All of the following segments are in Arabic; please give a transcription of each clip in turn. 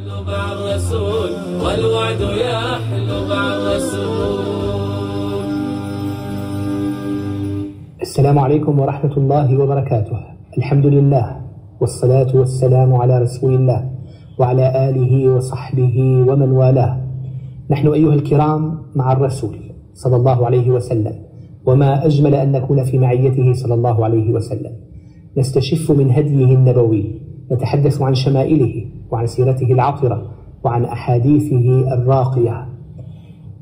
مع الرسول والوعد يحلو مع الرسول. السلام عليكم ورحمة الله وبركاته. الحمد لله والصلاة والسلام على رسول الله وعلى آله وصحبه ومن والاه. نحن أيها الكرام مع الرسول صلى الله عليه وسلم وما أجمل أن نكون في معيته صلى الله عليه وسلم. نستشف من هديه النبوي نتحدث عن شمائله وعن سيرته العطرة وعن أحاديثه الراقية.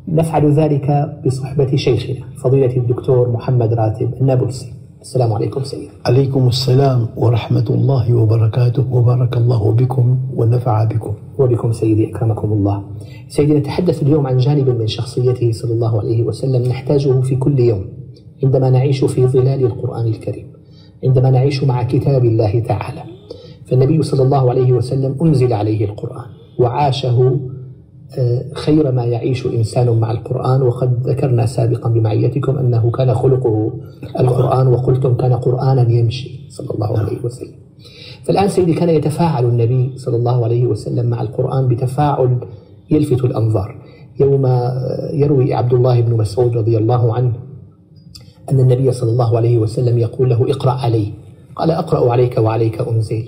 نفعل ذلك بصحبة شيخنا فضيلة الدكتور محمد راتب النابلسي. السلام عليكم سيدي. عليكم السلام ورحمة الله وبركاته. وبارك الله بكم ونفع بكم. وبكم سيدي أكرمكم الله. سيدي نتحدث اليوم عن جانب من شخصيته صلى الله عليه وسلم نحتاجه في كل يوم عندما نعيش في ظلال القرآن الكريم عندما نعيش مع كتاب الله تعالى. فالنبي صلى الله عليه وسلم أنزل عليه القرآن وعاشه آه، خير ما يعيش إنسان مع القرآن. وقد ذكرنا سابقا بمعيتكم أنه كان خلقه القرآن وقلتم كان قرآنا يمشي صلى الله عليه وسلم. فالآن سيدي كان يتفاعل النبي صلى الله عليه وسلم مع القرآن بتفاعل يلفت الأنظار. يوم آه، يروي عبد الله بن مسعود رضي الله عنه أن النبي صلى الله عليه وسلم يقول له اقرأ علي. قال أقرأ عليك وعليك أنزل.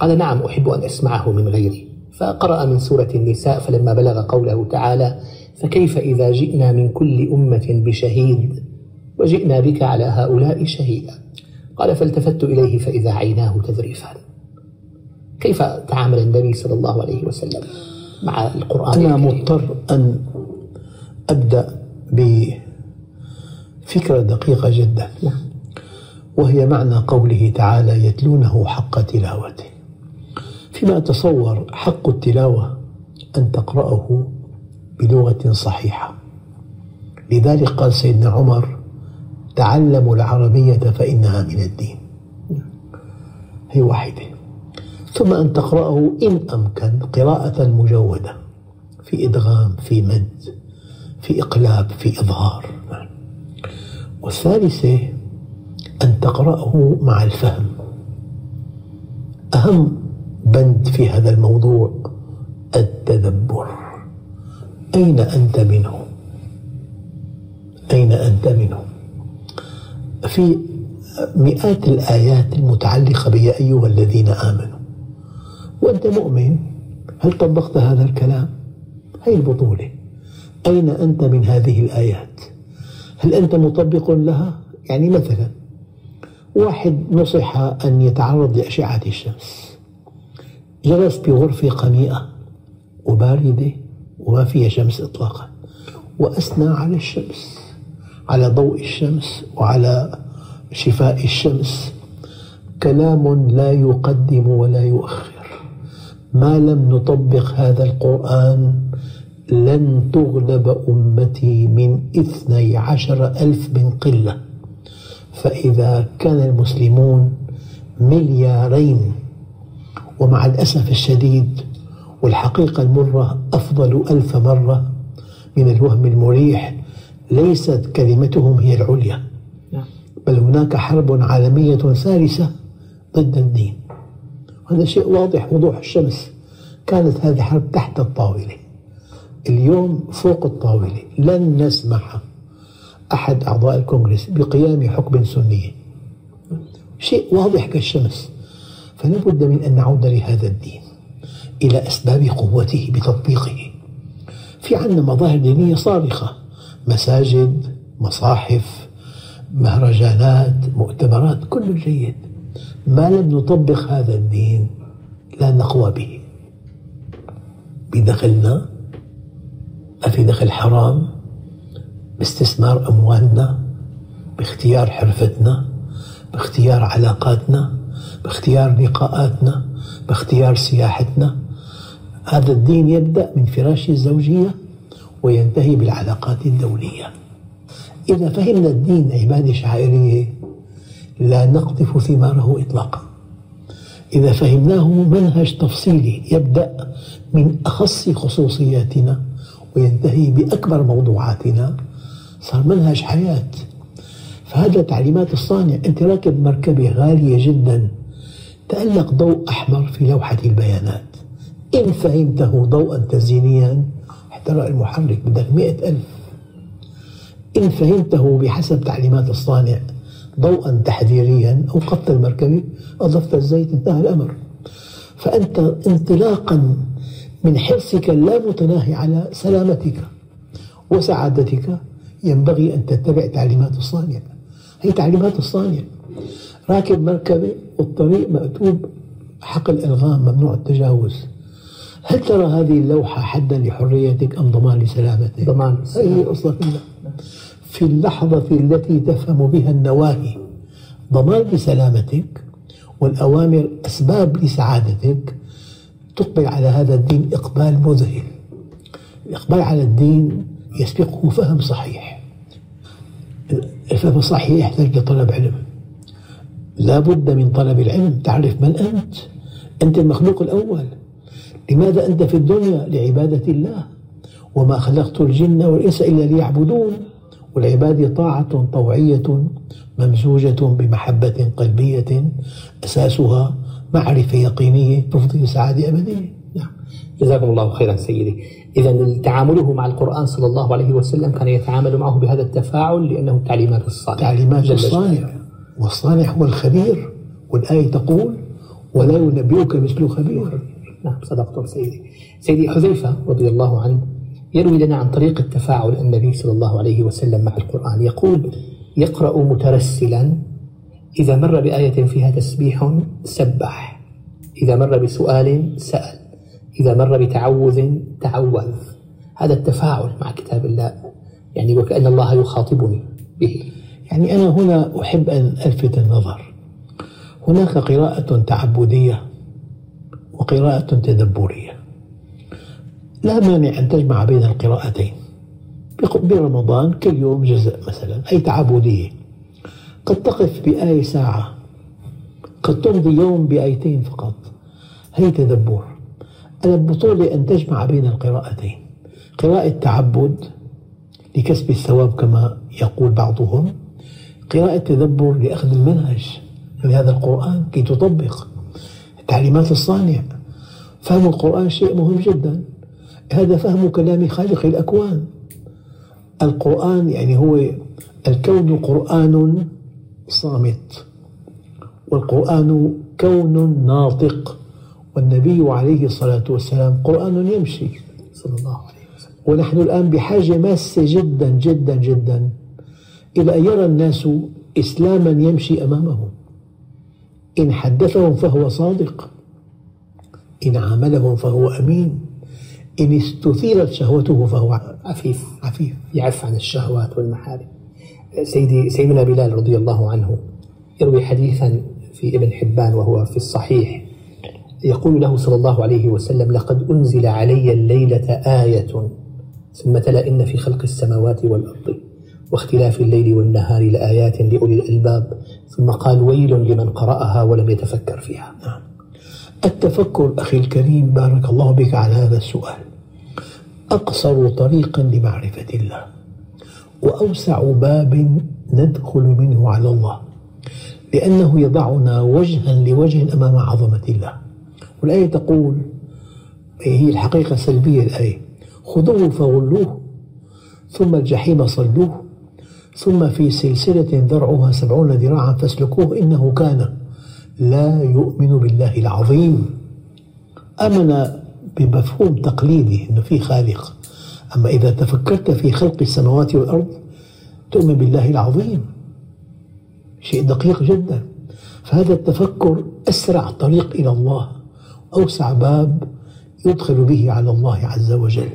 قال نعم أحب أن أسمعه من غيري فقرأ من سورة النساء فلما بلغ قوله تعالى فكيف إذا جئنا من كل أمة بشهيد وجئنا بك على هؤلاء شهيدا قال فالتفت إليه فإذا عيناه تذرفان كيف تعامل النبي صلى الله عليه وسلم مع القرآن أنا الكريم؟ مضطر أن أبدأ بفكرة دقيقة جدا نعم. وهي معنى قوله تعالى يتلونه حق تلاوته فيما أتصور حق التلاوة أن تقرأه بلغة صحيحة. لذلك قال سيدنا عمر تعلموا العربية فإنها من الدين. هي واحدة. ثم أن تقرأه إن أمكن قراءة مجودة في إدغام في مد في إقلاب في إظهار. والثالثة أن تقرأه مع الفهم. أهم بند في هذا الموضوع التدبر. أين أنت منه أين أنت منه في مئات الآيات المتعلقة بيا أيها الذين آمنوا. وأنت مؤمن؟ هل طبقت هذا الكلام؟ هي البطولة. أين أنت من هذه الآيات؟ هل أنت مطبق لها؟ يعني مثلا واحد نصح أن يتعرض لأشعة الشمس. جلس بغرفة قميئة وباردة وما فيها شمس إطلاقا وأثنى على الشمس على ضوء الشمس وعلى شفاء الشمس. كلام لا يقدم ولا يؤخر. ما لم نطبق هذا القرآن لن تغلب أمتي من اثني عشر ألف من قلة. فإذا كان المسلمون مليارين ومع الأسف الشديد والحقيقة المرة أفضل ألف مرة من الوهم المريح ليست كلمتهم هي العليا. نعم. بل هناك حرب عالمية ثالثة ضد الدين. هذا شيء واضح وضوح الشمس. كانت هذه حرب تحت الطاولة. اليوم فوق الطاولة. لن نسمح أحد أعضاء الكونغرس بقيام حكم سني. شيء واضح كالشمس. فلا بد من أن نعود لهذا الدين إلى أسباب قوته بتطبيقه. في عندنا مظاهر دينية صارخة. مساجد مصاحف مهرجانات مؤتمرات كل جيد. ما لم نطبق هذا الدين لا نقوى به. بدخلنا ما في دخل حرام باستثمار أموالنا باختيار حرفتنا باختيار علاقاتنا باختيار لقاءاتنا باختيار سياحتنا. هذا الدين يبدأ من فراش الزوجية وينتهي بالعلاقات الدولية. إذا فهمنا الدين عبادة شعائرية لا نقطف ثماره إطلاقا. إذا فهمناه منهج تفصيلي يبدأ من أخص خصوصياتنا وينتهي بأكبر موضوعاتنا صار منهج حياة. فهذا تعليمات الصانع أنت راكب مركبة غالية جدا. تألق ضوء أحمر في لوحة البيانات. إن فهمته ضوءا تزيينيا احترق المحرك بدك مئة ألف. إن فهمته بحسب تعليمات الصانع ضوءا تحذيريا أوقفت المركبة أضفت الزيت انتهى الأمر. فأنت انطلاقا من حرصك اللامتناهي على سلامتك وسعادتك. ينبغي أن تتبع تعليمات الصانع. هي تعليمات الصانع. راكب مركبة والطريق مكتوب حقل ألغام ممنوع التجاوز. هل ترى هذه اللوحة حدا لحريتك أم ضمان لسلامتك؟ ضمان هذه قصة في اللحظة التي تفهم بها النواهي ضمان لسلامتك والأوامر أسباب لسعادتك تقبل على هذا الدين إقبال مذهل. الإقبال على الدين يسبقه فهم صحيح. الفهم الصحيح يحتاج لطلب علم. لا بد من طلب العلم. تعرف من أنت؟ أنت المخلوق الأول. لماذا أنت في الدنيا؟ لعبادة الله. وما خلقت الجن والإنس إلا ليعبدون. والعبادة طاعة طوعية ممزوجة بمحبة قلبية أساسها معرفة يقينية تفضي سعادة أبدية. نعم. جزاكم الله خيرا سيدي. إذا تعامله مع القرآن صلى الله عليه وسلم كان يتعامل معه بهذا التفاعل لأنه تعليمات الصانع تعليمات الصانع والصانع هو الخبير والآية تقول ولا ينبئك مثل خبير. نعم صدقتم سيدي. سيدي حذيفة رضي الله عنه يروي لنا عن طريقة تفاعل النبي صلى الله عليه وسلم مع القرآن يقول يقرأ مترسلا إذا مر بآية فيها تسبيح سبح إذا مر بسؤال سأل إذا مر بتعوذ تعوذ. هذا التفاعل مع كتاب الله يعني وكأن الله يخاطبني به. يعني أنا هنا أحب أن ألفت النظر. هناك قراءة تعبدية وقراءة تدبرية. لا مانع أن تجمع بين القراءتين. برمضان كل يوم جزء مثلا أي تعبدية. قد تقف بآية ساعة. قد تمضي يوم بآيتين فقط. هي تدبر. البطولة أن تجمع بين القراءتين. قراءة تعبد لكسب الثواب كما يقول بعضهم. قراءة تدبر لأخذ المنهج من هذا القرآن كي تطبق. تعليمات الصانع. فهم القرآن شيء مهم جدا. هذا فهم كلام خالق الأكوان. القرآن يعني هو الكون قرآن صامت والقرآن كون ناطق. والنبي عليه الصلاة والسلام قرآن يمشي. صلى الله عليه وسلم. ونحن الآن بحاجة ماسة جدا جدا جدا إلى أن يرى الناس إسلاما يمشي أمامهم إن حدثهم فهو صادق إن عاملهم فهو أمين إن استثيرت شهوته فهو عفيف. عفيف. يعف عن الشهوات والمحارم. سيدي سيدنا بلال رضي الله عنه يروي حديثا في ابن حبان وهو في الصحيح. يقول له صلى الله عليه وسلم لقد أنزل علي الليلة آية ثم تلا إن في خلق السماوات والأرض. واختلاف الليل والنهار لآيات لأولي الألباب ثم قال ويل لمن قرأها ولم يتفكر فيها. نعم. التفكر أخي الكريم بارك الله بك على هذا السؤال أقصر طريقا لمعرفة الله وأوسع باب ندخل منه على الله لأنه يضعنا وجها لوجه أمام عظمة الله. والآية تقول هي الحقيقة سلبية الآية خذوه فغلوه ثم الجحيم صلوه ثم في سلسلة ذرعها سبعون ذراعا فاسلكوه إنه كان لا يؤمن بالله العظيم. آمن بمفهوم تقليدي أنه في خالق. أما إذا تفكرت في خلق السماوات والأرض تؤمن بالله العظيم. شيء دقيق جدا. فهذا التفكر أسرع طريق إلى الله أوسع باب يدخل به على الله عز وجل.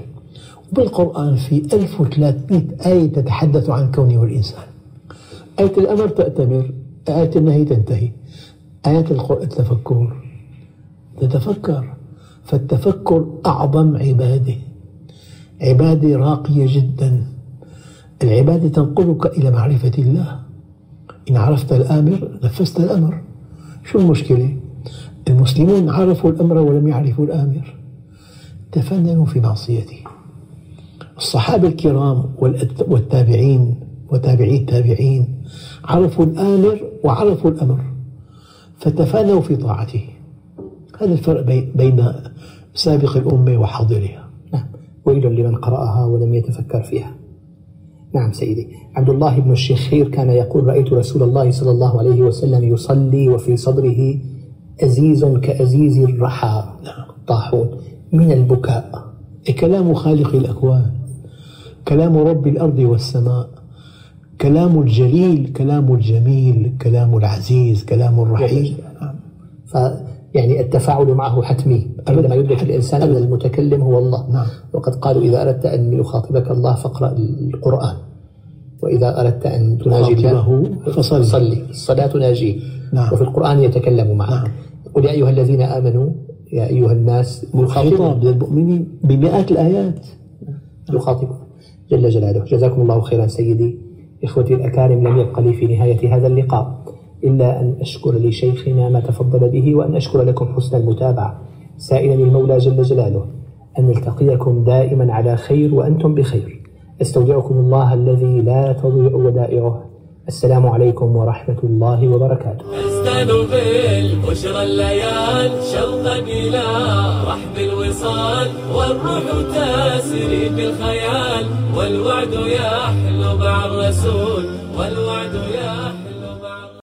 وبالقرآن في 1300 آية تتحدث عن الكون والإنسان آية الأمر تأتمر آية النهي تنتهي. آية التفكر تتفكر. فالتفكر أعظم عبادة. عبادة راقية جدا. العبادة تنقلك إلى معرفة الله. إن عرفت الآمر نفذت الأمر. شو المشكلة؟ المسلمون عرفوا الأمر ولم يعرفوا الآمر. تفننوا في معصيته. الصحابة الكرام والتابعين وتابعي التابعين عرفوا الآمر وعرفوا الأمر فتفانوا في طاعته. هذا الفرق بين سابق الأمة وحاضرها. نعم. ويل لمن قرأها ولم يتفكر فيها. نعم سيدي. عبد الله بن الشخير كان يقول رأيت رسول الله صلى الله عليه وسلم يصلي وفي صدره أزيز كأزيز الرحى. نعم. طاحون. من البكاء. كلام خالق الأكوان. كلام رب الأرض والسماء كلام الجليل كلام الجميل كلام العزيز كلام الرحيم. ف يعني التفاعل معه حتمي عندما يدرك الإنسان أن المتكلم هو الله نعم. وقد قالوا إذا أردت أن يخاطبك الله فاقرأ القرآن وإذا أردت أن تناجي الله. فصلي الصلاة تناجيه نعم. وفي القرآن يتكلم معك نعم. قل يا أيها الذين آمنوا يا أيها الناس خطاب للمؤمنين بمئات الآيات يخاطبون جل جلاله. جزاكم الله خيرا سيدي إخوتي الأكارم. لم يبق لي في نهاية هذا اللقاء إلا أن أشكر لشيخنا ما تفضل به وأن أشكر لكم حسن المتابعة. سائلا المولى جل جلاله أن نلتقيكم دائما على خير وأنتم بخير. أستودعكم الله الذي لا تضيع ودائعه. السلام عليكم ورحمة الله وبركاته. أزداد بالبشرى الليال شوقا إلى رحب الوصال والروح تسري بالخيال والوعد يحلو مع الرسول والوعد يحلو